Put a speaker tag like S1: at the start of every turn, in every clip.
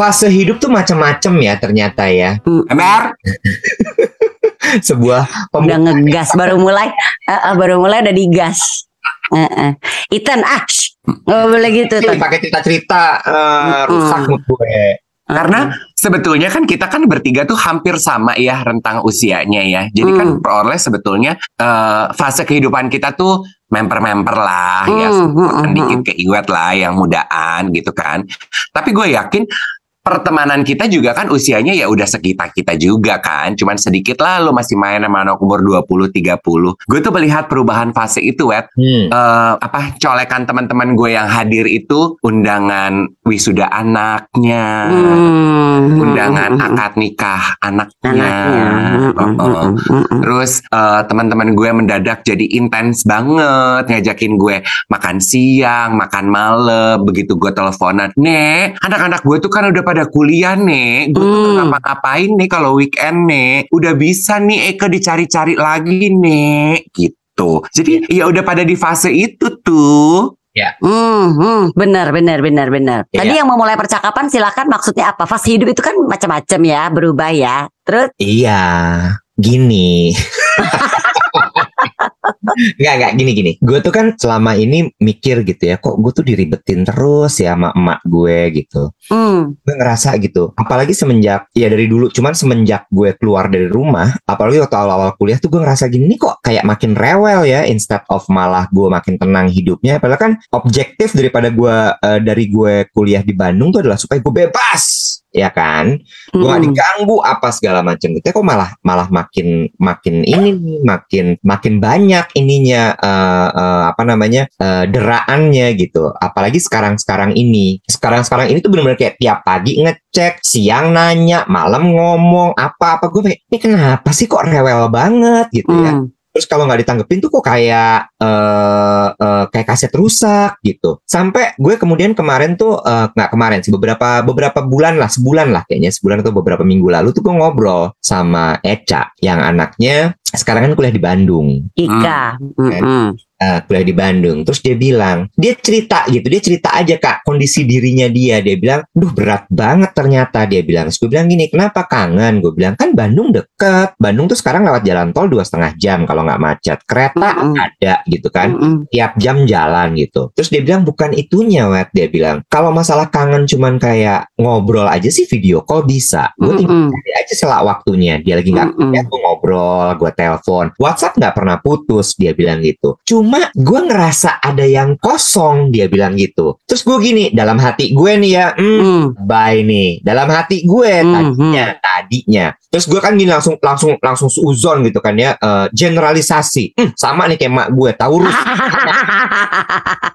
S1: Fase hidup tuh macam-macam ya ternyata ya.
S2: Ember,
S1: Sebuah
S3: udah ngegas baru mulai eh, eh, baru mulai udah digas Eh, eh. Ethan ah nggak boleh gitu
S1: pakai cerita-cerita
S3: Mm-mm.
S1: rusak mood gue.
S2: karena sebetulnya kan kita kan bertiga tuh hampir sama ya rentang usianya ya. Jadi kan
S3: Hmm.
S2: peroleh sebetulnya eh, fase kehidupan kita tuh memper-memper lah ya.
S3: Hmm, hmm,
S2: Sedikit
S3: hmm,
S2: ke iwet lah yang mudaan gitu kan. Tapi gue yakin pertemanan kita juga kan usianya ya udah sekitar kita juga kan. Cuman sedikit lah lo masih main sama anak umur 20 30. Gue tuh melihat perubahan fase itu, Wet.
S1: Hmm.
S2: eh apa colekan teman-teman gue yang hadir itu undangan wisuda anaknya,
S3: Hmm,
S2: undangan
S3: hmm,
S2: akad nikah anaknya,
S3: anaknya hmm, hmm, hmm.
S2: Terus eh, teman-teman gue mendadak jadi intens banget ngajakin gue makan siang, makan malam. Begitu gue teleponan, nek, anak-anak gue tuh kan udah pada kuliah nek, gue tuh
S3: Hmm.
S2: ngapa-ngapain nih kalau weekend nek, udah bisa nih Eke dicari-cari lagi nek, gitu. Jadi ya udah pada di fase itu tuh.
S3: Hmm, hmm, benar, benar, benar, benar. Tadi
S1: Iya.
S3: yang memulai percakapan silakan maksudnya apa? Fase hidup itu kan macam-macam ya, berubah ya. Terus,
S1: Iya, gini. Enggak, enggak, gini, gini. Gue tuh kan selama ini mikir gitu ya, kok gue tuh diribetin terus ya sama emak gue gitu.
S3: hmm,
S1: Gue ngerasa gitu. Apalagi semenjak, ya dari dulu, cuman semenjak gue keluar dari rumah, apalagi waktu awal-awal kuliah tuh gue ngerasa gini, "Nih kok kayak makin rewel ya, instead of malah gue makin tenang hidupnya. Padahal kan objektif daripada gue, eh, dari gue kuliah di Bandung tuh adalah supaya gue bebas. Ya kan? gue gak
S3: hmm.
S1: diganggu apa segala macam gitu kok malah malah makin makin ini nih makin makin banyak ininya eh, eh, apa namanya eh, deraannya gitu. Apalagi sekarang sekarang ini. Sekarang sekarang ini tuh benar-benar kayak tiap pagi ngecek siang nanya malam ngomong apa apa gue kayak ini kenapa sih kok rewel banget? Gitu ya.
S3: Hmm.
S1: Terus kalau nggak ditanggepin tuh kok kayak eh eh, kayak kaset rusak gitu. Sampai gue kemudian kemarin tuh eh, nggak kemarin sih beberapa beberapa bulan lah sebulan lah kayaknya sebulan atau beberapa minggu lalu tuh gue ngobrol sama Eca yang anaknya sekarang kan kuliah di Bandung.
S3: Ika. Hmm, hmm.
S1: Eh, kuliah di Bandung. Terus dia bilang, dia cerita gitu, dia cerita aja kak kondisi dirinya dia. Dia bilang, duh berat banget ternyata. Dia bilang, Terus gue bilang gini, kenapa kangen? Gue bilang kan Bandung deket. Bandung tuh sekarang lewat jalan tol dua setengah jam kalau nggak macet. Kereta
S3: Mm-mm.
S1: ada gitu kan. Tiap jam jalan gitu. Terus dia bilang bukan itunya, wet. Dia bilang kalau masalah kangen cuman kayak ngobrol aja sih video call bisa. Gue tinggal cari aja selak waktunya. Dia lagi nggak
S3: Mm-mm.
S1: ya gue ngobrol, gue telepon. WhatsApp nggak pernah putus, dia bilang gitu. Cuma gue ngerasa ada yang kosong, dia bilang gitu. Terus gue gini, dalam hati gue nih ya, hmm,
S3: Hmm.
S1: bye nih. Dalam hati gue
S3: Hmm,
S1: tadinya, tadinya. Terus gue kan gini langsung langsung langsung suzon gitu kan ya, eh, generalisasi. Hmm, sama nih kayak mak gue, Taurus.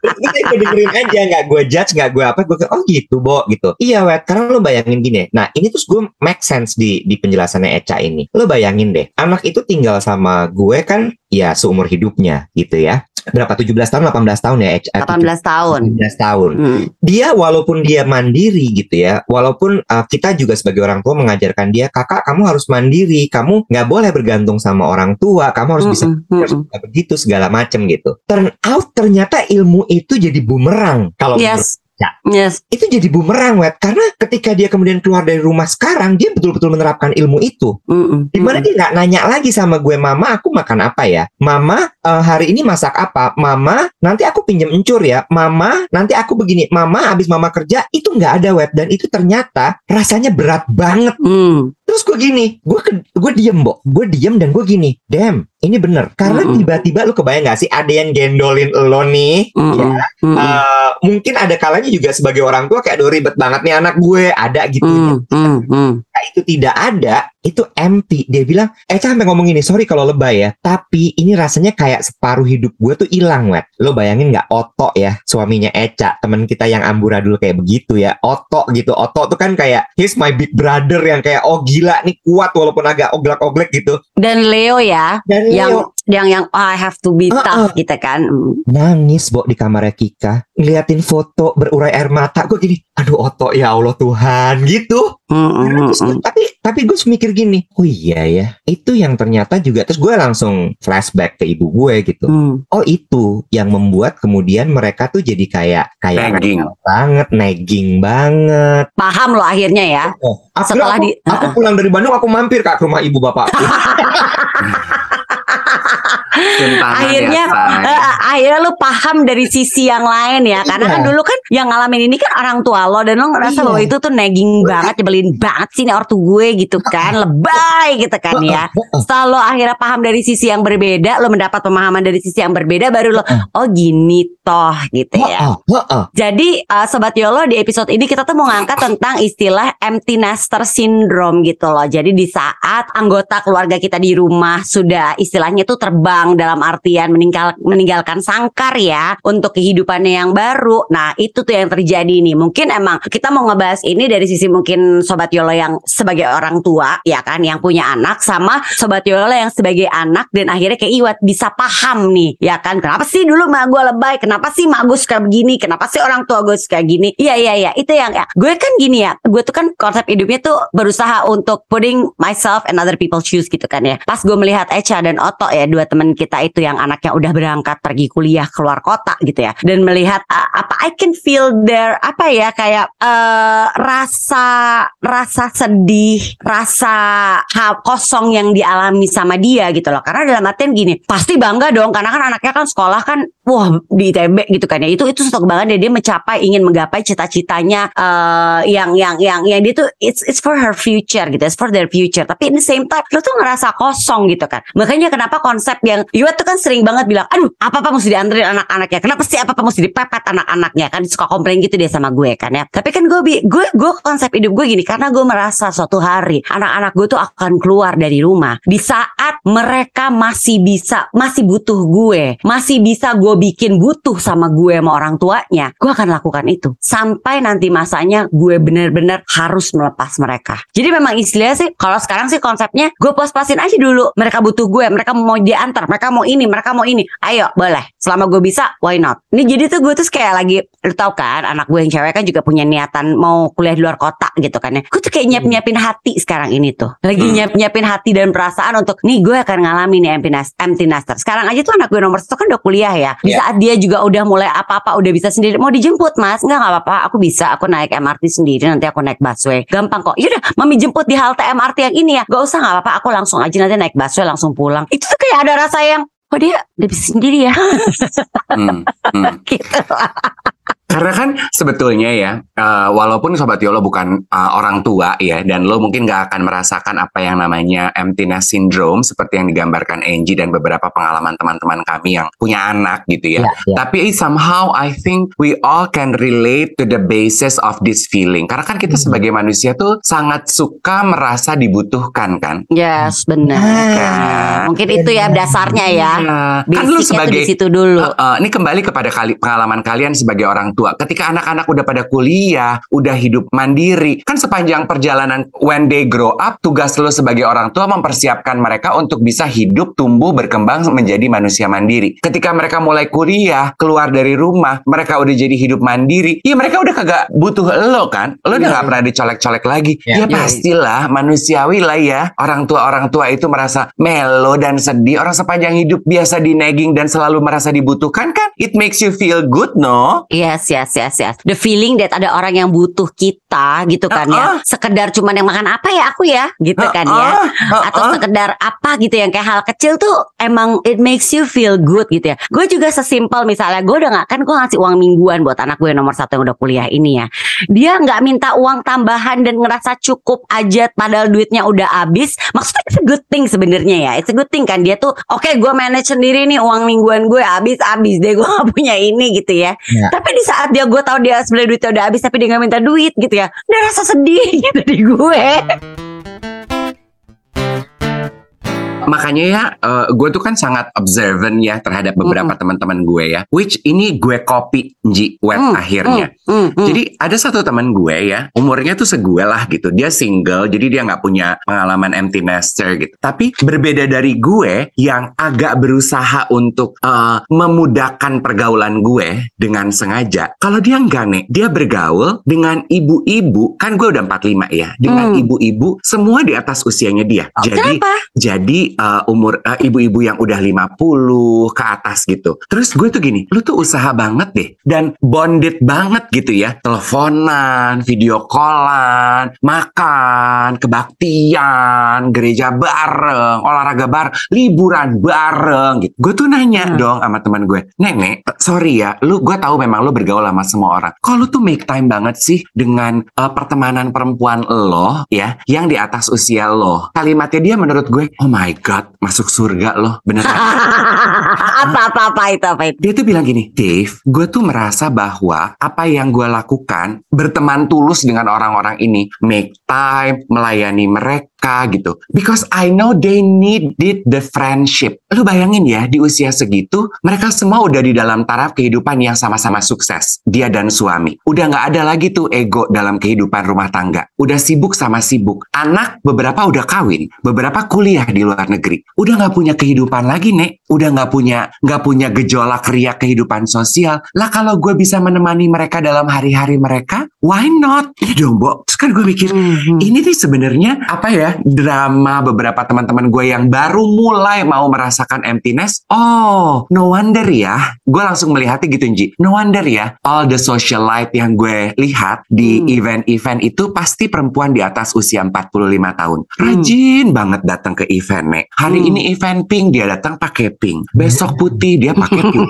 S1: Terus gue kayak dengerin aja, nggak gue judge, nggak gue apa. Gue oh gitu, Bo, gitu. Iya, wet. Karena lo bayangin gini. Nah, ini terus gue make sense di di penjelasannya Eca ini. Lo bayangin deh, anak itu tinggal sama gue kan, ya seumur hidupnya gitu ya. Berapa? 17 tahun, 18 tahun ya? Eca?
S3: 18 tahun.
S1: 17 tahun
S3: Hmm.
S1: dia walaupun dia mandiri gitu ya, walaupun uh, kita juga sebagai orang tua mengajarkan dia, kakak kamu harus mandiri, kamu nggak boleh bergantung sama orang tua, kamu harus bisa
S3: Mm-mm, mm-mm.
S1: harus bisa begitu segala macam gitu. Turn out ternyata ilmu itu jadi bumerang kalau menurut
S3: Yes.
S1: Ya.
S3: Yes.
S1: itu jadi bumerang wet karena ketika dia kemudian keluar dari rumah sekarang dia betul-betul menerapkan ilmu itu
S3: Mm-mm,
S1: Di mana
S3: mm-mm.
S1: dia nggak nanya lagi sama gue, Mama aku makan apa ya? Mama eh, hari ini masak apa? Mama nanti aku pinjam encur ya. Mama nanti aku begini. Mama habis mama kerja itu nggak ada web dan itu ternyata rasanya berat banget.
S3: Hmm.
S1: Terus gue gini, gue gue diem, Bo. Gue diem dan gue gini, damn, ini bener. Karena tiba-tiba lu kebayang gak sih ada yang gendolin lo nih?
S3: Mm-mm,
S1: Ya,
S3: mm-mm.
S1: Eh, mungkin ada kalanya juga sebagai orang tua kayak aduh ribet banget nih anak gue ada gitu.
S3: Hmm, hmm, hmm.
S1: Itu tidak ada, itu empty. Dia bilang, Eca sampai ngomong gini, sorry kalau lebay ya, tapi ini rasanya kayak separuh hidup gue tuh hilang, wet. Lo bayangin nggak Oto ya, suaminya Eca, temen kita yang amburadul kayak begitu ya, Oto gitu. Oto tuh kan kayak, he's my big brother yang kayak, oh gila nih kuat walaupun agak oglek-oglek gitu.
S3: Dan Leo ya,
S1: Dan Leo
S3: yang yang oh, I have to be tough gitu kan.
S1: Nangis, Bo, di kamarnya Kika. Ngeliatin foto berurai air mata, gue gini, aduh Oto ya Allah Tuhan, gitu.
S3: Mm, mm,
S1: Terus
S3: mm,
S1: tapi tapi gue mikir gini, oh iya ya, itu yang ternyata juga terus gue langsung flashback ke ibu gue gitu.
S3: mm.
S1: Oh itu yang membuat kemudian mereka tuh jadi kayak kayak
S2: Nagging.
S1: banget, nagging banget.
S3: Paham lo akhirnya ya.
S1: Oh, akhirnya
S3: Setelah
S1: aku,
S3: di-
S1: aku pulang dari Bandung aku mampir kak ke rumah ibu bapak.
S3: Akhirnya
S2: ya,
S3: eh, akhirnya lu paham dari sisi yang lain ya karena
S1: Iya.
S3: kan dulu kan yang ngalamin ini kan orang tua lo dan lo ngerasa
S1: Iya.
S3: bahwa itu tuh nagging banget nyebelin banget sih ini ortu gue gitu kan lebay gitu kan ya setelah lo akhirnya paham dari sisi yang berbeda lo mendapat pemahaman dari sisi yang berbeda baru lo oh gini toh gitu ya jadi uh, Sobat Yolo di episode ini kita tuh mau ngangkat tentang istilah empty nester syndrome gitu loh. Jadi di saat anggota keluarga kita di rumah sudah istilahnya tuh terbang dalam artian meninggal, meninggalkan sangkar ya untuk kehidupannya yang baru. Nah itu tuh yang terjadi nih. Mungkin emang kita mau ngebahas ini dari sisi mungkin Sobat Yolo yang sebagai orang tua ya kan yang punya anak sama Sobat Yolo yang sebagai anak dan akhirnya kayak Iwat bisa paham nih. Ya kan kenapa sih dulu mak gue lebay? Kenapa sih mak gue suka begini? Kenapa sih orang tua gue suka gini? Iya iya iya itu yang ya gue kan gini ya gue tuh kan konsep hidupnya tuh berusaha untuk putting myself and other people shoes gitu kan ya. Pas gue melihat Echa dan Oto ya dua teman kita itu yang anaknya udah berangkat pergi kuliah keluar kota gitu ya dan melihat uh, apa I can feel their apa ya kayak eh, rasa rasa sedih rasa ha- kosong yang dialami sama dia gitu loh. Karena dalam artian gini pasti bangga dong karena kan anaknya kan sekolah kan wah di ITB gitu kan ya. Itu itu stok banget dia, mencapai ingin menggapai cita-citanya eh, yang yang yang yang dia tuh it's it's for her future gitu it's for their future. Tapi in the same time lo tuh ngerasa kosong gitu kan. Makanya kenapa konsep yang Iwa tuh kan sering banget bilang aduh apa apa mesti dianterin anak-anaknya? Kenapa sih apa apa mesti dipepet anak-anaknya? Kan suka komplain gitu dia sama gue kan ya. Tapi kan gue gue gue konsep hidup gue gini karena gue merasa suatu hari anak-anak gue tuh akan keluar dari rumah. Di saat mereka masih bisa masih butuh gue. Masih bisa gue bikin butuh sama gue sama orang tuanya. Gue akan lakukan itu. Sampai nanti masanya gue bener-bener harus melepas mereka. Jadi memang istilahnya sih kalau sekarang sih konsepnya gue puas-puasin aja dulu. Mereka butuh gue mereka mau diantar mereka mau ini mereka mau ini. Ayo boleh. Selama gue bisa why not? Ini jadi tuh gue tuh kayak lagi lu tau kan anak gue yang cewek kan juga punya niatan mau kuliah di luar kota gitu kan ya. Gue tuh kayak nyiap nyiapin hati sekarang ini tuh. Lagi
S2: Hmm.
S3: nyiap nyiapin hati dan perasaan untuk nih gue akan ngalamin nih empty, nest- empty nester sekarang aja tuh anak gue nomor satu kan udah kuliah ya. Di
S1: Iya.
S3: saat dia juga udah mulai apa-apa udah bisa sendiri mau dijemput mas? Nggak nggak apa-apa. Aku bisa aku naik MRT sendiri nanti aku naik busway. Gampang kok. Yaudah mami jemput di halte MRT yang ini ya. Gak usah nggak apa-apa. Aku langsung aja nanti naik busway langsung pulang. Itu tuh kayak ada rasa yang kok dia udah bisa sendiri ya?
S2: Hmm, hmm.
S3: gitu
S2: Karena kan sebetulnya ya, eh, walaupun Sobat Yolo bukan eh, orang tua ya, dan lo mungkin gak akan merasakan apa yang namanya emptiness syndrome seperti yang digambarkan Angie dan beberapa pengalaman teman-teman kami yang punya anak gitu ya.
S1: Ya, ya.
S2: Tapi somehow I think we all can relate to the basis of this feeling. Karena kan kita
S1: Hmm.
S2: sebagai manusia tuh sangat suka merasa dibutuhkan kan.
S3: yes benar
S2: Nah,
S3: mungkin itu ya dasarnya ya
S2: Nah, kan
S3: tuh
S2: sebagai
S3: di situ dulu
S2: Uh, uh, ini kembali kepada kali, pengalaman kalian sebagai orang tua. Ketika anak-anak udah pada kuliah, udah hidup mandiri, kan sepanjang perjalanan when they grow up, tugas lo sebagai orang tua mempersiapkan mereka untuk bisa hidup, tumbuh, berkembang menjadi manusia mandiri. Ketika mereka mulai kuliah, keluar dari rumah, mereka udah jadi hidup mandiri, ya mereka udah kagak butuh lo kan. Lo udah
S3: Iya.
S2: gak pernah dicolek-colek lagi.
S1: Ya.
S2: Ya, pastilah manusiawi lah ya. Orang tua-orang tua itu merasa melo dan sedih. Orang sepanjang hidup biasa dineging dan selalu merasa dibutuhkan kan? It makes you feel good, no?
S3: Yes, yes, yes, yes. The feeling that ada orang yang butuh kita gitu kan ya. Sekedar cuman yang makan apa ya aku ya, gitu kan ya.
S2: Ah,
S3: Atau sekedar apa gitu yang kayak hal kecil tuh emang it makes you feel good gitu ya. Gue juga sesimpel misalnya gue udah nggak kan gue ngasih uang mingguan buat anak gue nomor satu yang udah kuliah ini ya. Dia nggak minta uang tambahan dan ngerasa cukup aja padahal duitnya udah habis. Maksudnya it's a good thing sebenarnya ya. It's a good thing kan dia tuh oke gue manage sendiri nih uang mingguan gue habis habis deh gue gak punya ini gitu ya.
S1: Ya.
S3: Tapi di saat dia gue tahu dia sebenarnya duitnya udah habis tapi dia nggak minta duit gitu ya. Dia rasa sedih gitu di gue.
S2: Makanya ya gue tuh kan sangat observant ya terhadap beberapa teman-teman gue ya which ini gue copy Ji web
S3: Hmm,
S2: akhirnya
S3: Hmm, hmm.
S2: Jadi ada satu teman gue ya, umurnya tuh segue lah gitu. Dia single, jadi dia nggak punya pengalaman empty nester gitu. Tapi berbeda dari gue yang agak berusaha untuk eh, memudahkan pergaulan gue dengan sengaja. Kalau dia nggak nih, dia bergaul dengan ibu-ibu. Kan gue udah 45 ya, dengan
S3: Hmm.
S2: ibu-ibu semua di atas usianya dia. Jadi
S3: Kenapa?
S2: jadi uh, umur uh, ibu-ibu yang udah 50 ke atas gitu. Terus gue tuh gini, lu tuh usaha banget deh dan bonded banget gitu ya. Teleponan, video callan, makan, kebaktian, gereja bareng, olahraga bareng, liburan bareng gitu. Gue tuh nanya
S3: Hmm.
S2: dong sama teman gue, "Nenek, sorry ya, lu gue tahu memang lu bergaul sama semua orang. Kok lu tuh make time banget sih dengan uh, pertemanan perempuan lo ya yang di atas usia lo?" Kalimatnya dia menurut gue, "Oh my god, masuk surga lo." Beneran.
S3: apa apa apa itu apa itu?
S2: Dia tuh bilang gini, Dave, gue tuh merasa bahwa apa yang gue lakukan berteman tulus dengan orang-orang ini, make time, melayani mereka gitu. Because I know they needed the friendship. Lu bayangin ya, di usia segitu, mereka semua udah di dalam taraf kehidupan yang sama-sama sukses. Dia dan suami. Udah nggak ada lagi tuh ego dalam kehidupan rumah tangga. Udah sibuk sama sibuk. Anak beberapa udah kawin, beberapa kuliah di luar negeri. Udah nggak punya kehidupan lagi, Nek. Udah nggak punya nggak punya gejolak riak kehidupan sosial. Lah kalau gue bisa menemani mereka dalam hari-hari mereka, why not? Iya dong, Bo. Terus kan gue mikir,
S3: Hmm.
S2: ini nih sebenarnya apa ya drama beberapa teman-teman gue yang baru mulai mau merasakan emptiness. Oh, no wonder ya. Gue langsung melihatnya gitu, Ji. No wonder ya. All the social life yang gue lihat di
S3: Hmm.
S2: event-event itu pasti perempuan di atas usia 45 tahun. Rajin banget datang ke event, Nek. Hari
S3: Hmm.
S2: ini event pink dia datang pakai pink. Besok putih dia pakai putih.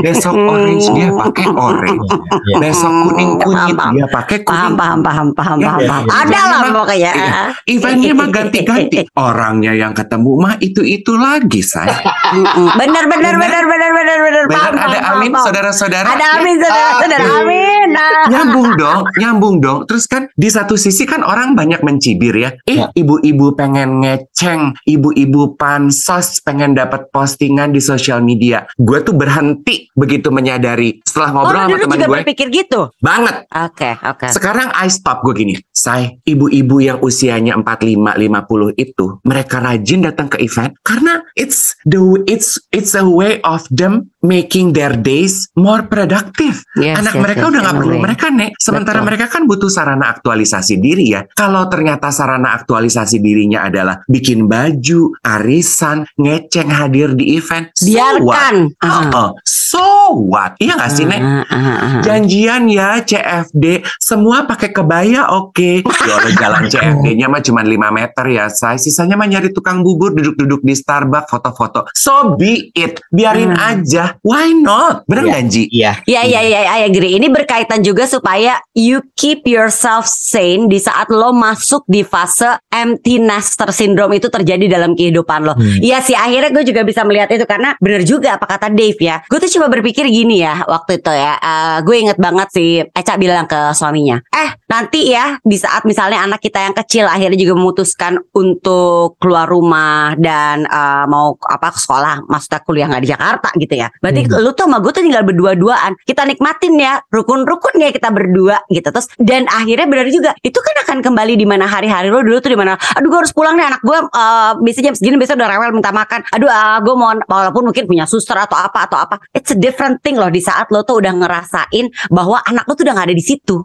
S2: Besok orange dia pakai orange.
S1: Iya.
S2: Besok kuning kunyit
S3: Paham,
S2: dia pakai kuning.
S3: paham paham paham paham.
S1: ya,
S3: paham.
S1: ya.
S3: Ada lah
S2: Emang-
S3: pokoknya.
S2: Iya. Eventnya mah ganti-ganti. Orangnya yang ketemu mah itu-itu lagi, say.
S3: Mm-mm. Bener bener bener bener bener bener.
S2: Benar
S3: Paham,
S2: ada
S3: paham,
S2: amin saudara-saudara.
S3: Ada amin saudara saudara
S2: Ah.
S3: amin. Nah.
S2: Nyambung dong, nyambung dong. Terus kan di satu sisi kan orang banyak mencibir ya. Eh, ibu-ibu pengen ngeceng, ibu-ibu pansos pengen dapat postingan di sosial media. Gue tuh berhenti begitu menyadari setelah
S3: Oh,
S2: ngobrol
S3: lu
S2: sama teman gue.
S3: berpikir gitu.
S2: Banget.
S3: Oke oke.
S2: Sekarang I stop gue gini, say, ibu-ibu yang usianya 45 50 itu, mereka rajin datang ke event karena it's the it's it's a way of them making their days more productive.
S3: Yes,
S2: Anak
S3: yes,
S2: mereka
S3: yes,
S2: udah nggak
S3: a
S2: perlu mereka nek. Sementara
S3: Betul.
S2: mereka kan butuh sarana aktualisasi diri ya. Kalau ternyata sarana aktualisasi dirinya adalah bikin baju, arisan, ngeceng hadir di event, so what?
S3: Biarkan. Ah.
S2: Uh-uh. So what? Iya nggak sih nek?
S3: Ah, ah, ah, ah.
S2: Janjian ya CFD Semua pakai kebaya oke Kalau jalan CFD-nya mah cuma 5 meter ya say Sisanya mah nyari tukang bubur Duduk-duduk di Starbucks Foto-foto So be it Biarin
S3: Hmm.
S2: aja Why not? Bener
S1: Iya.
S2: nggak Ji?
S1: Iya.
S3: Ya ya ya I agree. Ini berkaitan juga supaya you keep yourself sane di saat lo masuk di fase empty nester syndrome itu terjadi dalam kehidupan lo.
S1: Hmm.
S3: Iya sih akhirnya gue juga bisa melihat itu karena bener juga apa kata Dave ya. Gue tuh cuma berpikir gini ya waktu itu ya. eh, gue inget banget sih Eca bilang ke suaminya. Eh nanti ya di saat misalnya anak kita yang kecil akhirnya juga memutuskan untuk keluar rumah dan eh, mau apa ke sekolah, maksudnya kuliah nggak di Jakarta gitu ya. Berarti
S1: Hmm.
S3: lu tuh sama gue tuh tinggal berdua-duaan. Kita nikmatin ya rukun-rukun ya kita berdua gitu. Terus dan akhirnya benar juga itu kan akan kembali di mana hari-hari lo dulu tuh di mana. Aduh gue harus pulang nih anak gue eh biasanya jam segini biasa udah rewel minta makan. Aduh ah, gue mau walaupun mungkin punya suster atau apa atau apa. It's a different thing loh di saat lo tuh udah ngerasain bahwa anak lo tuh udah nggak ada di situ.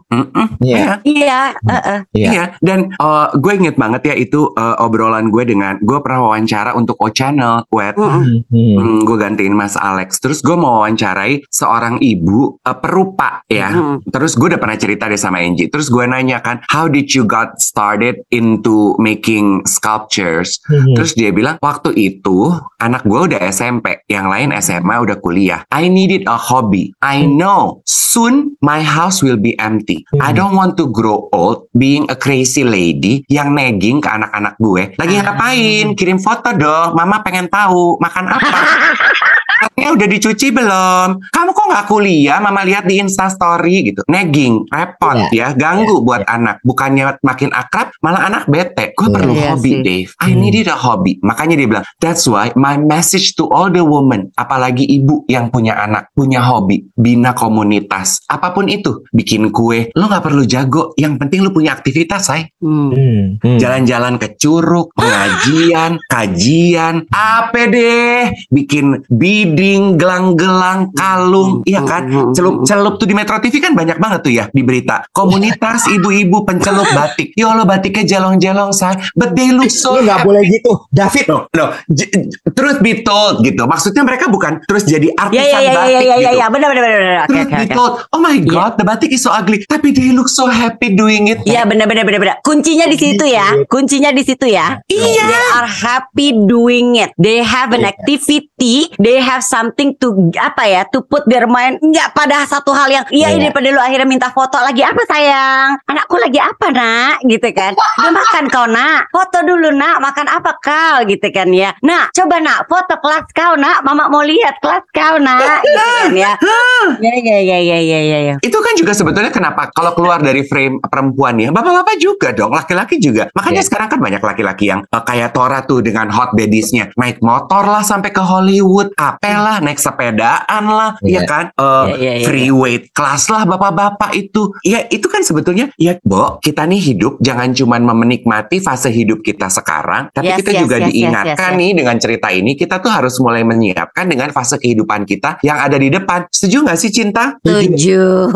S1: Iya.
S3: Iya, heeh.
S1: Iya.
S2: Iya, dan uh, gue inget banget ya itu uh, obrolan gue dengan gue pernah wawancara untuk O Channel, web.
S3: Mm-mm.
S1: Hmm.
S2: Hmm, gue gantiin Mas Alex. Terus gue mau wawancarai seorang ibu uh, perupa ya.
S3: Mm-mm.
S2: Terus gue udah pernah cerita deh sama Angie. Terus gue nanya kan, how did you got started into making sculptures?
S1: Hmm.
S2: Terus dia bilang waktu itu anak gue udah SMP, yang lain SMA udah kuliah. I needed a hobby. I know soon my house will be empty. I
S1: Hmm.
S2: don't want to grow old being a crazy lady yang nagging ke anak-anak gue. Lagi
S3: Ah.
S2: ngapain? Kirim foto dong. Mama pengen tahu makan apa. Pakaiannya udah dicuci belum? Kamu kok nggak kuliah? Mama lihat di Insta Story gitu. Nagging, repot ya, ganggu buat anak. Bukannya makin akrab, malah anak bete. Gue
S1: Iya.
S2: perlu
S3: Iya
S2: hobi,
S3: sih.
S2: Dave. I
S1: Hmm.
S2: needed a hobby. Makanya dia bilang, that's why my message to all the women, apalagi ibu yang punya anak, punya hobi, bina komunitas, apa pun itu, bikin kue. Lo nggak perlu jago, yang penting lo punya aktivitas, say.
S3: Hmm.
S1: Hmm, hmm.
S2: Jalan-jalan ke curug, pengajian, kajian, apa deh, bikin bidding, gelang-gelang, kalung, iya kan? Celup-celup tuh di Metro TV kan banyak banget tuh ya di berita. Komunitas ibu-ibu pencelup batik. Ya Allah batiknya jelong-jelong say, but they look so
S1: Lu nggak
S2: happy.
S1: boleh gitu, David.
S2: No, no, truth be told gitu. Maksudnya mereka bukan terus jadi
S3: Ya
S2: artisan
S3: ya ya ya
S2: batik
S3: ya ya
S2: gitu.
S3: ya benar benar benar
S2: Truth
S3: oke
S2: be told, oh my god, the batik is so ugly. Tapi they look so happy doing it.
S3: Iya benar benar benar benar. Kuncinya di situ ya. Kuncinya di situ ya.
S2: Iya.
S3: They are happy doing it. They have an
S1: Iya.
S3: activity. They have something to apa ya? To put their mind. Enggak pada satu hal yang iya
S1: Iya.
S3: ini pada lu akhirnya minta foto lagi apa sayang? Anakku lagi apa nak? Gitu kan. Udah makan kau nak. Foto dulu nak. Makan apa kau? Gitu kan ya. Nak coba nak foto kelas kau nak. Mama mau lihat kelas kau nak. Gitu kan ya. Ya ya ya ya ya ya. ya.
S2: Itu kan juga sebetulnya kenapa kalau keluar dari frame perempuan ya, bapak-bapak juga dong, laki-laki juga. Makanya
S1: Iya.
S2: sekarang kan banyak laki-laki yang eh, kayak Tora tuh dengan hot daddies-nya, naik motor lah sampai ke Hollywood, apelah, naik sepedaan lah,
S1: Iya.
S2: ya kan? Eh,
S3: Iya, iya, iya,
S2: free weight class lah bapak-bapak itu. Ya itu kan sebetulnya ya, Bo, kita nih hidup jangan cuman menikmati fase hidup kita sekarang, tapi
S3: Yes,
S2: kita
S3: yes,
S2: juga
S3: yes, yes,
S2: diingatkan
S3: yes, yes.
S2: nih dengan cerita ini kita tuh harus mulai menyiapkan dengan fase kehidupan kita yang ada di depan. Setuju nggak sih cinta?
S3: Tujuh.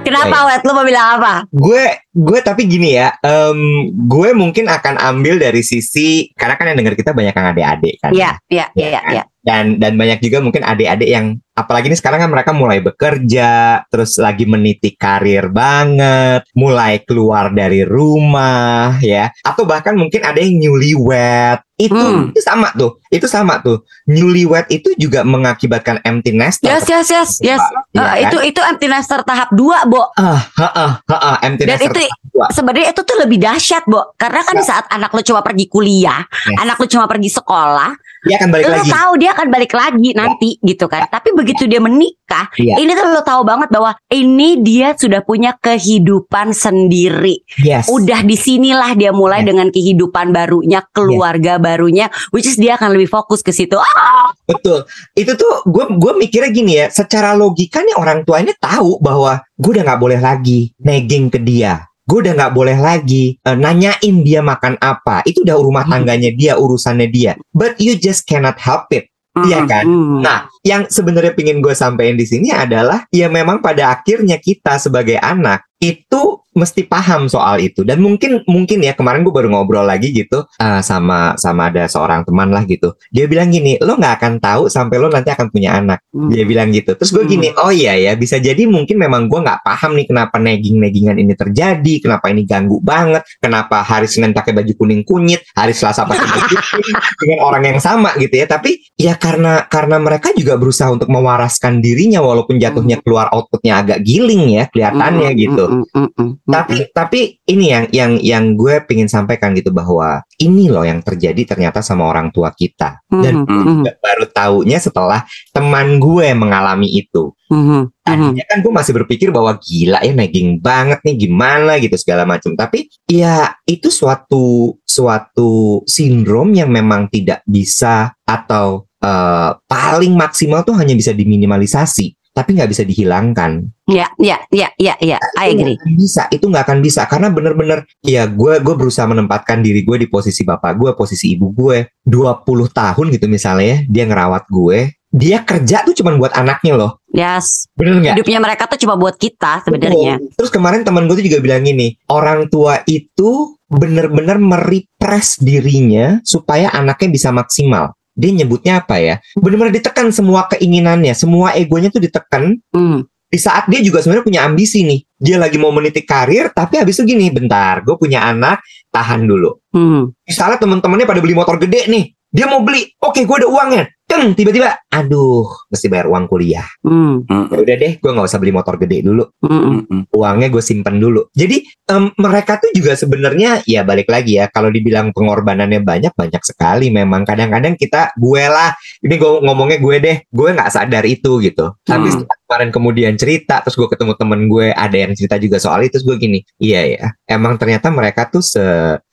S3: Kenapa Wet? Lu mau bilang apa?
S1: Gue gue tapi gini ya, em, gue mungkin akan ambil dari sisi karena kan yang denger kita banyak yang adik-adik kan.
S3: Iya, iya, iya, iya.
S1: Dan dan banyak juga mungkin adik-adik yang apalagi ini sekarang kan mereka mulai bekerja, terus lagi meniti karir banget, mulai keluar dari rumah ya, atau bahkan mungkin ada yang newlywed. Itu,
S3: Hmm.
S1: itu sama tuh, itu sama tuh. Newlywed itu juga mengakibatkan empty nester.
S3: Yes, yes, yes, yes.
S1: Iya
S3: Eh,
S1: kan?
S3: itu itu empty nester tahap 2, Bo.
S1: Ah, heeh, heeh, empty
S3: Dan
S1: nester
S3: itu
S1: dua.
S3: sebenarnya itu tuh lebih dahsyat, Bo. Karena kan di saat anak lu cuma pergi kuliah,
S1: Yes.
S3: anak lu cuma pergi sekolah,
S1: dia akan balik
S3: lu
S1: lagi.
S3: tahu dia akan balik lagi nanti gitu kan. Tapi begitu dia menikah,
S1: Iya.
S3: ini tuh lu tahu banget bahwa ini dia sudah punya kehidupan sendiri.
S1: Yes.
S3: Udah di sinilah dia mulai
S1: Yes.
S3: dengan kehidupan barunya, keluarga barunya, which is dia akan lebih fokus ke situ. Ah,
S1: Betul. Itu tuh gue gue mikirnya gini ya, secara logika nih orang tuanya tahu bahwa gue udah nggak boleh lagi nagging ke dia. Gue udah nggak boleh lagi eh, nanyain dia makan apa. Itu udah rumah
S3: Hmm.
S1: tangganya dia, urusannya dia. But you just cannot help it. Iya kan?
S3: Hmm.
S1: Nah, yang sebenarnya pingin gue sampaikan di sini adalah ya memang pada akhirnya kita sebagai anak itu mesti paham soal itu. Dan mungkin mungkin ya kemarin gue baru ngobrol lagi gitu uh, sama sama ada seorang teman lah gitu. Dia bilang gini lo nggak akan tahu sampai lo nanti akan punya anak.
S3: Hmm.
S1: dia bilang gitu. Terus gue gini oh iya ya bisa jadi mungkin memang gue nggak paham nih kenapa nagging naggingan ini terjadi kenapa ini ganggu banget kenapa hari Senin pakai baju kuning kunyit hari Selasa pakai baju kuning dengan orang yang sama gitu ya. Tapi ya karena karena mereka juga berusaha untuk mewaraskan dirinya walaupun jatuhnya keluar outputnya agak giling ya kelihatannya
S3: Hmm,
S1: gitu.
S3: hmm, hmm, hmm, hmm.
S1: Tapi tapi ini yang yang yang gue pengen sampaikan gitu bahwa ini loh yang terjadi ternyata sama orang tua kita. Dan
S3: Hmm,
S1: gue
S3: hmm,
S1: baru taunya setelah teman gue mengalami itu.
S3: Hmm, hmm.
S1: Tadinya kan gue masih berpikir bahwa gila ya nagging banget nih gimana gitu segala macam. Tapi ya itu suatu suatu sindrom yang memang tidak bisa atau eh, paling maksimal tuh hanya bisa diminimalisasi, tapi nggak bisa dihilangkan.
S3: Ya, ya, ya, ya, ya. I
S1: Itu
S3: agree.
S1: akan bisa, itu nggak akan bisa karena bener-bener ya gue gue berusaha menempatkan diri gue di posisi bapak gue, posisi ibu gue. 20 tahun gitu misalnya ya, dia ngerawat gue. Dia kerja tuh cuman buat anaknya loh.
S3: Yes.
S1: Bener nggak?
S3: Hidupnya mereka tuh cuma buat kita sebenarnya.
S1: Terus kemarin teman gue tuh juga bilang gini, orang tua itu benar-benar merepress dirinya supaya anaknya bisa maksimal. Dia nyebutnya apa ya? Benar-benar ditekan semua keinginannya, semua egonya tuh ditekan.
S3: Hmm.
S1: Di saat dia juga sebenarnya punya ambisi nih. Dia lagi mau meniti karir, tapi habis itu gini, bentar, gue punya anak, tahan dulu.
S3: Hmm.
S1: Misalnya teman-temannya pada beli motor gede nih, dia mau beli, oke gue ada uangnya, Teng, tiba-tiba, aduh, mesti bayar uang kuliah.
S3: Hmm,
S1: Ya udah deh, gue nggak usah beli motor gede dulu.
S3: hmm,
S2: Mm-mm.
S1: Uangnya gue simpen dulu. Jadi em, mereka tuh juga sebenarnya ya balik lagi ya. Kalau dibilang pengorbanannya banyak, banyak sekali. Memang kadang-kadang kita, gue lah, ini gue ngomongnya gue deh, gue nggak sadar itu gitu. Tapi
S2: Hmm.
S1: setelah kemarin kemudian cerita, terus gue ketemu temen gue, ada yang cerita juga soal itu, terus gue gini, iya ya, emang ternyata mereka tuh se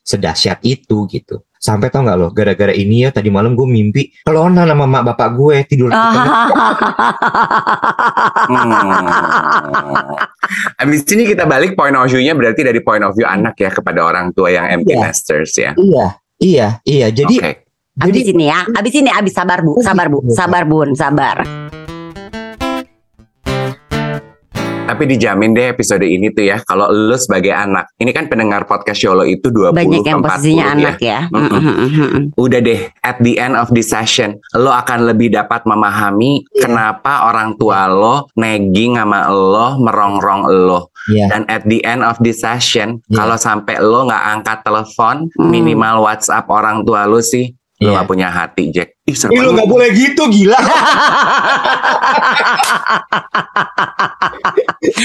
S1: sedahsyat itu gitu. Sampai tau nggak loh, gara-gara ini ya tadi malam gue mimpi kelona sama mak bapak gue tidur di tengah
S2: Hmm. Abis ini kita balik point of view-nya berarti dari point of view anak ya kepada orang tua yang empty
S1: Iya.
S2: nesters ya.
S1: Iya, iya, iya. Jadi,
S2: Oke.
S1: jadi
S3: Abis ini ya, abis ini abis sabar bu, sabar bu, sabar bun, sabar.
S2: Tapi dijamin deh episode ini tuh ya kalau lu sebagai anak, ini kan pendengar podcast Yolo itu 20
S3: Banyak yang
S2: 40
S3: posisinya
S2: ya.
S3: anak ya.
S2: Mm-mm.
S3: Mm-mm.
S2: Udah deh, at the end of this session, lo akan lebih dapat memahami
S1: Iya.
S2: kenapa orang tua lo nagging sama lo, merongrong lo.
S1: Iya.
S2: Dan at the end of this session,
S1: Iya.
S2: kalau sampai lo nggak angkat telepon,
S3: Hmm.
S2: minimal WhatsApp orang tua lo sih, lo
S1: Iya.
S2: nggak punya hati, Jack. Ih,
S1: Ih, lu nggak boleh gitu gila.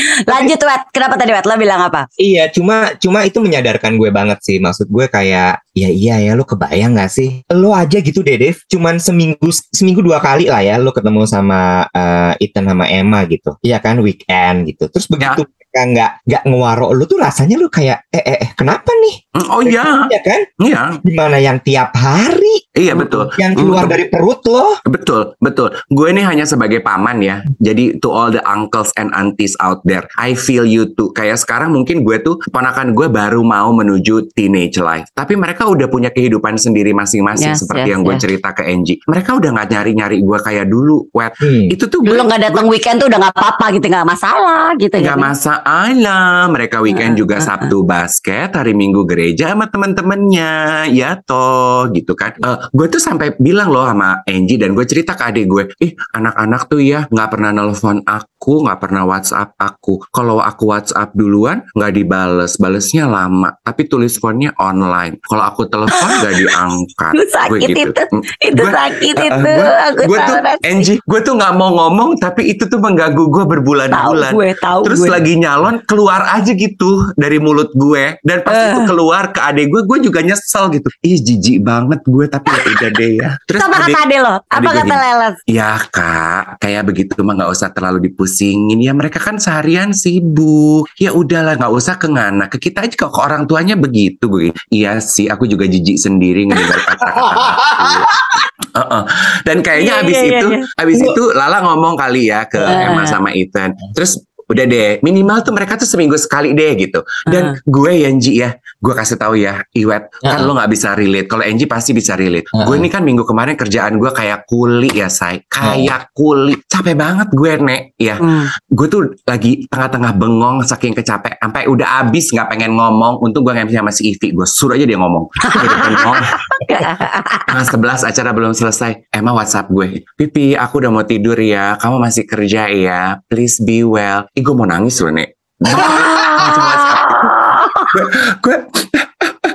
S3: Lanjut wet, kenapa tadi wet? Lo bilang apa?
S1: iya, cuma cuma itu menyadarkan gue banget sih. Maksud gue kayak ya iya ya lu kebayang gak sih? Lo aja gitu deh, Dev. Cuman seminggu seminggu dua kali lah ya lo ketemu sama eh, Ethan sama Emma gitu. Iya kan weekend gitu. Terus begitu mereka nggak nggak ngewaro lu tuh rasanya lu kayak eh eh, eh kenapa nih?
S2: Mm, Oh iya,
S1: Iya kan?
S2: iya,
S1: Gimana yang tiap hari
S2: iya betul.
S1: yang keluar
S2: Mm.
S1: dari perut lo?
S2: Betul, betul. Gue ini hanya sebagai paman ya. Jadi to all the uncles and aunties out there, I feel you too. Kayak sekarang mungkin gue tuh ponakan gue baru mau menuju teenage life, tapi mereka udah punya kehidupan sendiri masing-masing
S3: Yes,
S2: seperti
S3: yes,
S2: yang gue
S3: yes.
S2: cerita ke Angie. Mereka udah nggak nyari-nyari gue kayak dulu, wet.
S1: Hmm.
S2: Itu tuh
S3: Lo nggak datang weekend tuh udah nggak apa-apa gitu, nggak masalah gitu.
S2: Gak
S3: gitu.
S2: masalah, mereka weekend juga. Sabtu basket, hari Minggu gereja sama temen-temennya, ya toh, gitu kan. Eh, gue tuh sampai bilang loh sama Angie dan gue cerita ke adik gue, ih anak-anak tuh ya nggak pernah nelfon aku, nggak pernah WhatsApp aku. Kalau aku WhatsApp duluan nggak dibales, balesnya lama, tapi tulis phone-nya online. Kalau aku telepon nggak diangkat. Gue
S3: sakit
S2: gitu.
S3: itu,
S2: Mm,
S3: itu
S2: Gue-
S3: sakit
S2: uh,
S3: itu.
S2: gue-
S3: Aku tahu
S2: tuh. Angie, gue tuh nggak mau ngomong, tapi itu tuh mengganggu gue berbulan-bulan.
S3: gue, tahu
S2: Terus
S3: gue.
S2: lagi nyalon keluar aja gitu dari mulut gue dan pas
S3: Eh.
S2: itu keluar ke adek gue gue juga nyesel gitu ih jijik banget gue tapi ya udah deh ya terus
S3: apa
S2: adek
S3: kata ade lo? Apa kata leles?
S2: ya kak kayak begitu mah nggak usah terlalu dipusingin ya mereka kan seharian sibuk ya udahlah nggak usah ke ngana ke kita aja kok ke orang tuanya begitu gue iya sih aku juga jijik sendiri ngedengar kata-kata. Heeh. dan kayaknya
S3: Iya,
S2: abis
S3: iya, iya,
S2: itu
S3: iya.
S2: abis itu Lala ngomong kali ya ke
S3: Eh.
S2: Emma sama Ethan terus udah deh minimal tuh mereka tuh seminggu sekali deh gitu dan
S3: Eh.
S2: gue ya Angie ya gue kasih tahu ya Iwet kan
S1: Heeh.
S2: lo nggak bisa relate kalau Angie pasti bisa relate
S1: Heeh.
S2: gue ini kan minggu kemarin kerjaan gue kayak kuli ya say kayak kuli capek banget gue nek ya
S3: Hmm.
S2: gue tuh lagi tengah-tengah bengong saking kecapek sampai udah abis nggak pengen ngomong untung gue nggak sama si Ivi gue suruh aja dia ngomong Tanggal 11 acara belum selesai. Emma WhatsApp gue. Pipi, aku udah mau tidur ya. Kamu masih kerja ya. Please be well. Ih, gue mau nangis loh, Nek. Gue,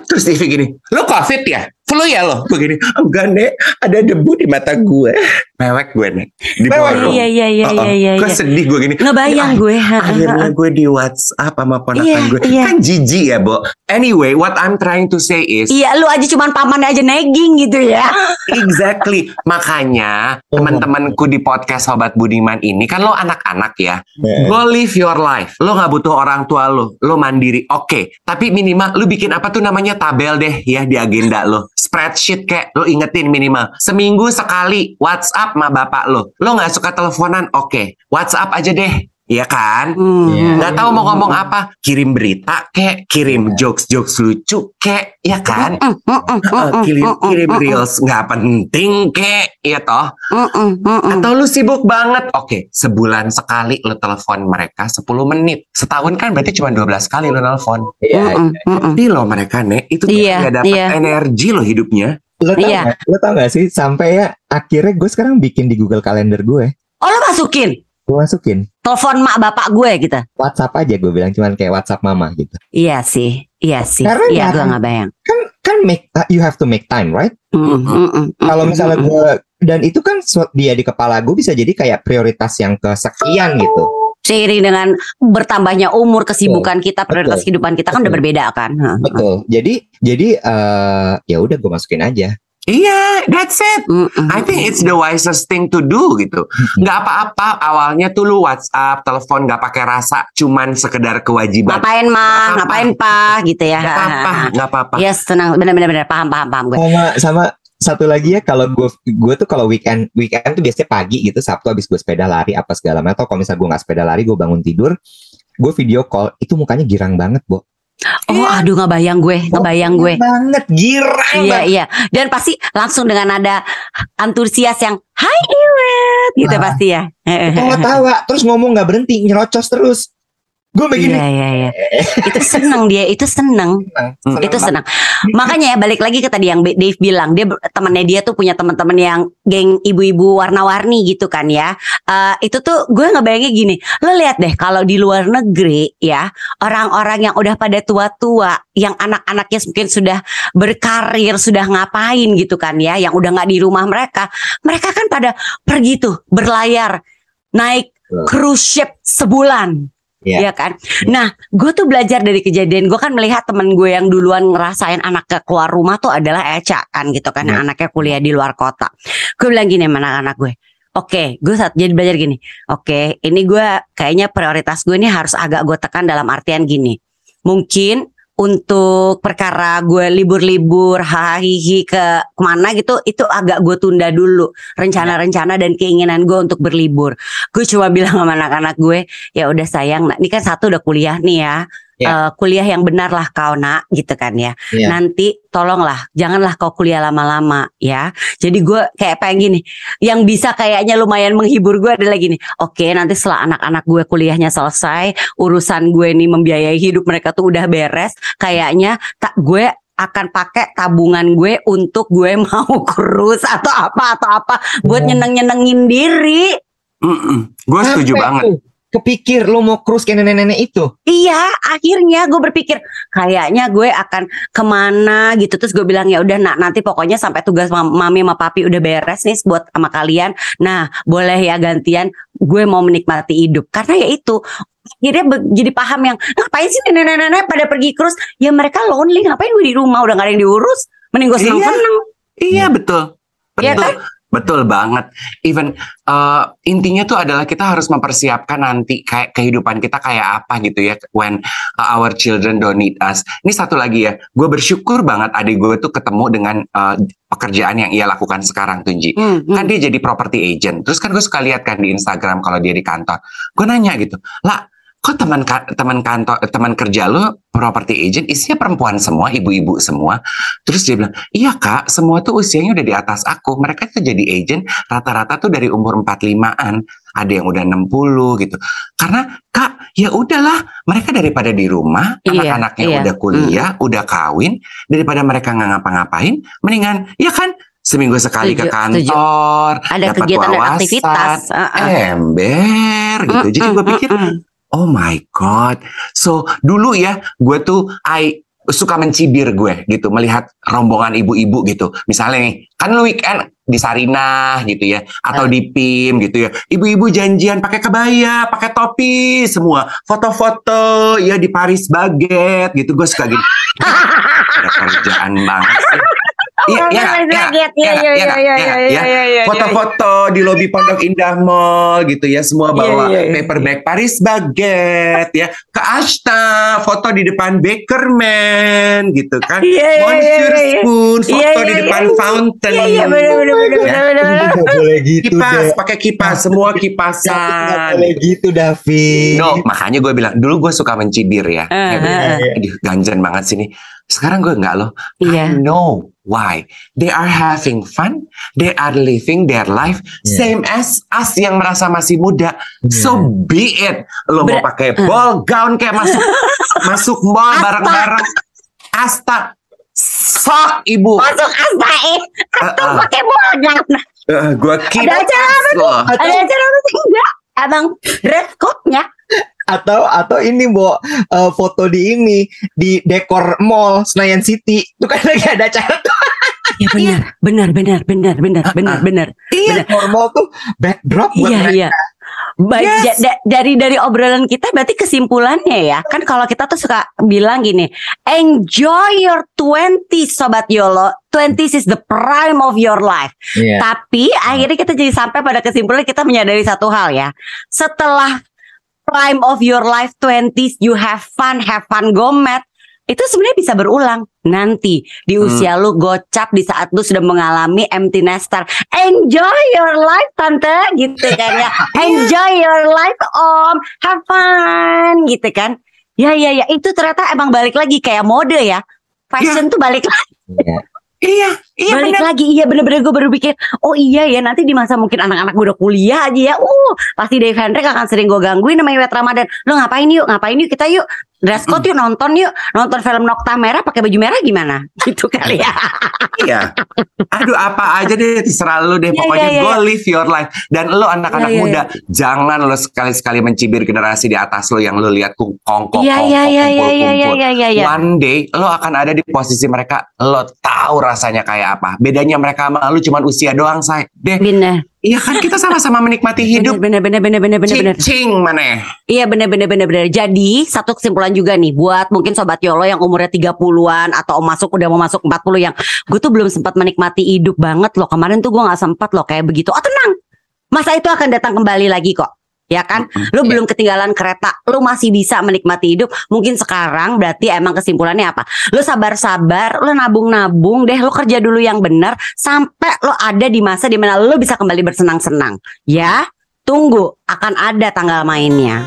S2: terus Ivy gini, lo covid ya? Flu ya lo? Gue gini, enggak, Nek. Ada debu di mata gue. Mewek gue, Nek. Di bawah.
S3: Iya iya iya
S2: Oh, oh.
S3: iya iya.
S2: Gue
S3: iya.
S2: sedih gue gini.
S3: Ngebayang
S2: Ya,
S3: gue.
S2: Akhirnya gue di WhatsApp sama ponakan
S3: Iya,
S2: gue.
S3: iya.
S2: Kan jijik ya, Bo. Anyway, what I'm trying to say is,
S3: Iya, lu aja cuman paman aja nagging gitu ya.
S2: Exactly. Makanya
S1: Oh.
S2: teman-temanku di podcast Sobat Budiman ini kan lo anak-anak ya.
S1: Heeh.
S2: Go live your life. Lo nggak butuh orang tua lo. Lo mandiri. Oke. Tapi minimal lo bikin apa tuh namanya tabel deh ya di agenda lo. Spreadsheet kayak lo ingetin minimal. Seminggu sekali WhatsApp sama bapak lo. Lo nggak suka teleponan? Oke. WhatsApp aja deh. Iya kan?
S3: Hmm.
S1: Iya.
S2: Nggak tahu mau ngomong apa? Kirim berita kek, kirim jokes-jokes lucu kek, ya kan?
S3: Mm, mm, mm,
S2: Heeh,
S3: mm,
S2: kirim kirim reels nggak penting kek ya toh atau lu sibuk banget oke sebulan sekali lu telepon mereka 10 menit setahun kan berarti cuma 12 kali lu telepon
S1: Iya,
S3: mm.
S2: tapi lo mereka nek itu tuh
S3: Iya,
S2: nggak dapat
S3: iya.
S2: energi lo hidupnya
S1: Lo tau
S3: Iya.
S1: gak? Lo tau gak sih sampai ya akhirnya gue sekarang bikin di Google Calendar gue.
S3: Oh, lu masukin
S1: Gue masukin
S3: telepon mak bapak gue gitu.
S1: WhatsApp aja gue bilang cuman kayak WhatsApp mama gitu.
S3: Iya sih. Iya sih.
S1: Karena
S3: Iya,
S1: nggak
S3: gue nggak bayang.
S1: kan kan make uh, you have to make time right
S3: Mm, mm, mm, mm,
S1: kalau
S3: mm,
S1: misalnya
S3: mm,
S1: gue dan itu kan dia di kepala gue bisa jadi kayak prioritas yang kesekian gitu
S3: seiring dengan bertambahnya umur kesibukan kita prioritas
S1: Betul.
S3: kehidupan kita kan udah berbeda kan
S1: betul jadi jadi eh ya udah gue masukin aja
S2: Iya, that's it. I think it's the wisest thing to do gitu. Nggak apa-apa awalnya tuh lu WhatsApp, telepon nggak pakai rasa, cuman sekedar kewajiban.
S3: ngapain mah ngapain pak gitu ya
S2: Nggak apa-apa, nggak apa-apa.
S3: Yes, tenang, benar-benar benar paham, paham, paham gue.
S1: sama sama satu lagi ya kalau gue gue tuh kalau weekend weekend tuh biasanya pagi gitu sabtu habis gue sepeda lari apa segala macam atau kalau misalnya gue nggak sepeda lari gue bangun tidur gue video call itu mukanya girang banget bu
S3: Oh, aduh, ngebayang gue, ngebayang gue.
S1: banget girang
S3: Iya,
S1: banget
S3: iya. Dan pasti langsung dengan ada antusias yang Hai Iwet gitu
S1: Ah.
S3: pasti ya.
S1: tawa-tawa terus ngomong nggak berhenti nyerocos terus gue begini
S3: Iya, iya, iya. Itu seneng dia, itu seneng.
S1: senang,
S3: itu senang. Makanya ya balik lagi ke tadi yang Dave bilang, dia temannya dia tuh punya teman-teman yang geng ibu-ibu warna-warni gitu kan ya. Eh, itu tuh gue ngebayangnya gini, lo lihat deh kalau di luar negeri ya, orang-orang yang udah pada tua-tua, yang anak-anaknya mungkin sudah berkarir, sudah ngapain gitu kan ya, yang udah nggak di rumah mereka, mereka kan pada pergi tuh berlayar, naik cruise ship sebulan.
S1: Iya.
S3: Iya kan. Nah, gue tuh belajar dari kejadian. Gue kan melihat temen gue yang duluan ngerasain anaknya keluar rumah tuh adalah Eca kan gitu kan.
S1: Iya.
S3: Anaknya kuliah di luar kota. Gue bilang gini sama anak-anak gue. Oke, gue saat jadi belajar gini. Oke, ini gue kayaknya prioritas gue ini harus agak gue tekan dalam artian gini. Mungkin untuk perkara gue libur-libur hahihi ke ke mana gitu itu agak gue tunda dulu rencana-rencana dan keinginan gue untuk berlibur. Gue cuma bilang sama anak-anak gue ya udah sayang nak ini kan satu udah kuliah nih ya
S1: Ya.
S3: Eh, kuliah yang benar lah kau nak gitu kan ya
S1: Iya.
S3: nanti tolonglah janganlah kau kuliah lama-lama ya jadi gue kayak pengen gini yang bisa kayaknya lumayan menghibur gue adalah gini oke nanti setelah anak-anak gue kuliahnya selesai urusan gue nih membiayai hidup mereka tuh udah beres kayaknya tak gue akan pakai tabungan gue untuk gue mau kurus atau apa atau apa buat
S1: Oh.
S3: nyeneng-nyenengin diri
S2: Gue setuju
S1: Sampai
S2: banget.
S1: tuh kepikir lo mau cruise kayak nenek-nenek itu
S3: Iya, akhirnya gue berpikir kayaknya gue akan ke mana gitu. Terus gue bilang ya udah nak nanti pokoknya sampai tugas mam- mami sama papi udah beres nih buat sama kalian. Nah boleh ya gantian gue mau menikmati hidup karena ya itu akhirnya jadi paham yang ngapain sih nenek-nenek pada pergi cruise ya mereka lonely ngapain gue di rumah udah gak ada yang diurus mending gue seneng-seneng
S2: Iya betul.
S3: Iya
S2: Betul.
S3: kan?
S2: Betul banget. Even uh, intinya tuh adalah kita harus mempersiapkan nanti kayak kehidupan kita kayak apa gitu ya when uh, our children don't need us. Ini satu lagi ya, gue bersyukur banget adik gue tuh ketemu dengan uh, pekerjaan yang ia lakukan sekarang Tunji.
S3: Hmm, hmm.
S2: Kan dia jadi property agent. Terus kan gue suka lihat kan di Instagram kalau dia di kantor. Gue nanya gitu, lah kok teman ka- teman kantor teman kerja lo property agent isinya perempuan semua ibu-ibu semua terus dia bilang iya kak semua tuh usianya udah di atas aku mereka tuh jadi agent rata-rata tuh dari umur 45an ada yang udah 60 gitu karena kak ya udahlah mereka daripada di rumah
S3: Iya,
S2: anak-anaknya
S3: iya.
S2: udah kuliah udah kawin daripada mereka nggak ngapa-ngapain mendingan ya kan seminggu sekali ke
S3: Setuju, setuju.
S2: kantor
S3: ada
S2: dapat
S3: kegiatan dan
S2: wawasan,
S3: aktivitas. Uh-uh.
S2: ember gitu jadi gue pikir
S3: mm-mm.
S2: Oh my god. So dulu ya, gue tuh I suka mencibir gue gitu melihat rombongan ibu-ibu gitu. Misalnya nih, kan lu weekend di Sarinah gitu ya, atau di PIM gitu ya. Ibu-ibu janjian pakai kebaya, pakai topi semua, foto-foto ya di Paris Baguette gitu. Gue suka gini. Ada kerjaan banget sih. Iya, iya? Iya? Iya? Iya? Iya? Ya. Foto-foto di lobi Pondok Indah Mall gitu ya, semua bawa
S3: Iya, iya, iya.
S2: paper bag Paris Baguette ya, ke Ashta, foto di depan Bakerman gitu kan.
S3: Iya, iya,
S2: Monsieur
S3: iya, iya.
S2: Spoon, foto
S3: Iya,
S2: di
S3: iya,
S2: depan
S3: iya.
S2: fountain.
S3: Iya iya benar benar benar
S2: Ya.
S3: benar benar. benar.
S1: Nggak boleh gitu
S2: Kipas, pakai kipas, semua kipasan.
S1: boleh gitu David
S2: No, makanya gue bilang dulu gue suka mencibir ya.
S3: Eh,
S2: Ya,
S3: eh, eh.
S2: Aduh, ganjen banget sini. Sekarang gue enggak loh.
S3: Iya.
S2: I know why. They are having fun. They are living their life
S1: Yeah.
S2: same as us yang merasa masih muda. So be it. Lo mau
S3: Ber-
S2: pakai ball gown kayak masuk masuk mall
S3: Asta.
S2: bareng-bareng. Asta. Sok ibu.
S3: Masuk asbae atau pakai modal.
S2: gue keep
S3: Ada acara apa. Ada acara apa sih enggak? Abang dress code-nya
S1: atau atau ini Bo eh, foto di ini di dekor mall Senayan City itu kan lagi ada acara tuh
S3: Ya benar, benar, benar, benar, benar, benar, benar.
S2: Iya.
S1: dekor mall tuh backdrop buat
S3: Iya,
S1: mereka.
S3: iya. Baik,
S2: Yes.
S3: da- dari dari obrolan kita berarti kesimpulannya ya kan kalau kita tuh suka bilang gini enjoy your 20s sobat Yolo 20s is the prime of your life
S1: Iya.
S3: tapi akhirnya kita jadi sampai pada kesimpulan kita menyadari satu hal ya setelah prime of your life 20s you have fun have fun gomet itu sebenarnya bisa berulang. Nanti di
S2: Hmm.
S3: usia lu gocap di saat lu sudah mengalami empty nester. Enjoy your life tante gitu kan ya. Enjoy your life om. Have fun gitu kan. Ya ya ya. Itu ternyata emang balik lagi kayak mode ya. Fashion tuh balik lagi.
S1: Iya.
S2: Iya, Iya,
S3: balik
S2: bener.
S3: lagi iya bener-bener gue baru pikir oh iya ya nanti di masa mungkin anak-anak gue udah kuliah aja ya. Uh pasti Dave Hendrik akan sering gue gangguin namanya Wet Ramadan. Lo ngapain yuk? Ngapain yuk kita yuk? Dress code yuk nonton yuk. Nonton film Nokta Merah pakai baju merah gimana? Gitu kali ya.
S2: Iya. Aduh apa aja deh terserah lo deh.
S3: Iya,
S2: Pokoknya
S3: yeah, yeah, yeah.
S2: go iya. live your life. Dan lo anak-anak
S3: yeah, yeah,
S2: muda iya. jangan lo sekali-sekali mencibir generasi di atas lo yang lo lihat
S3: kongkong kongkong kumpul-kumpul.
S2: one day lo akan ada di posisi mereka lo tahu rasanya kayak apa bedanya mereka sama lo cuma usia doang say deh
S3: bener
S2: iya kan kita sama-sama menikmati hidup
S3: bener bener bener bener bener bener
S2: cicing mana
S3: Iya bener bener bener bener. Jadi satu kesimpulan juga nih buat mungkin sobat Yolo yang umurnya 30-an atau masuk udah mau masuk 40 yang gue tuh belum sempat menikmati hidup banget loh. Kemarin tuh gue nggak sempat loh kayak begitu. Oh tenang. Masa itu akan datang kembali lagi kok. Ya kan? Lu
S2: Iya.
S3: belum ketinggalan kereta, lu masih bisa menikmati hidup. Mungkin sekarang berarti emang kesimpulannya apa? Lu sabar-sabar, lu nabung-nabung deh, lu kerja dulu yang benar sampai lu ada di masa di mana lu bisa kembali bersenang-senang. Ya, tunggu akan ada tanggal mainnya.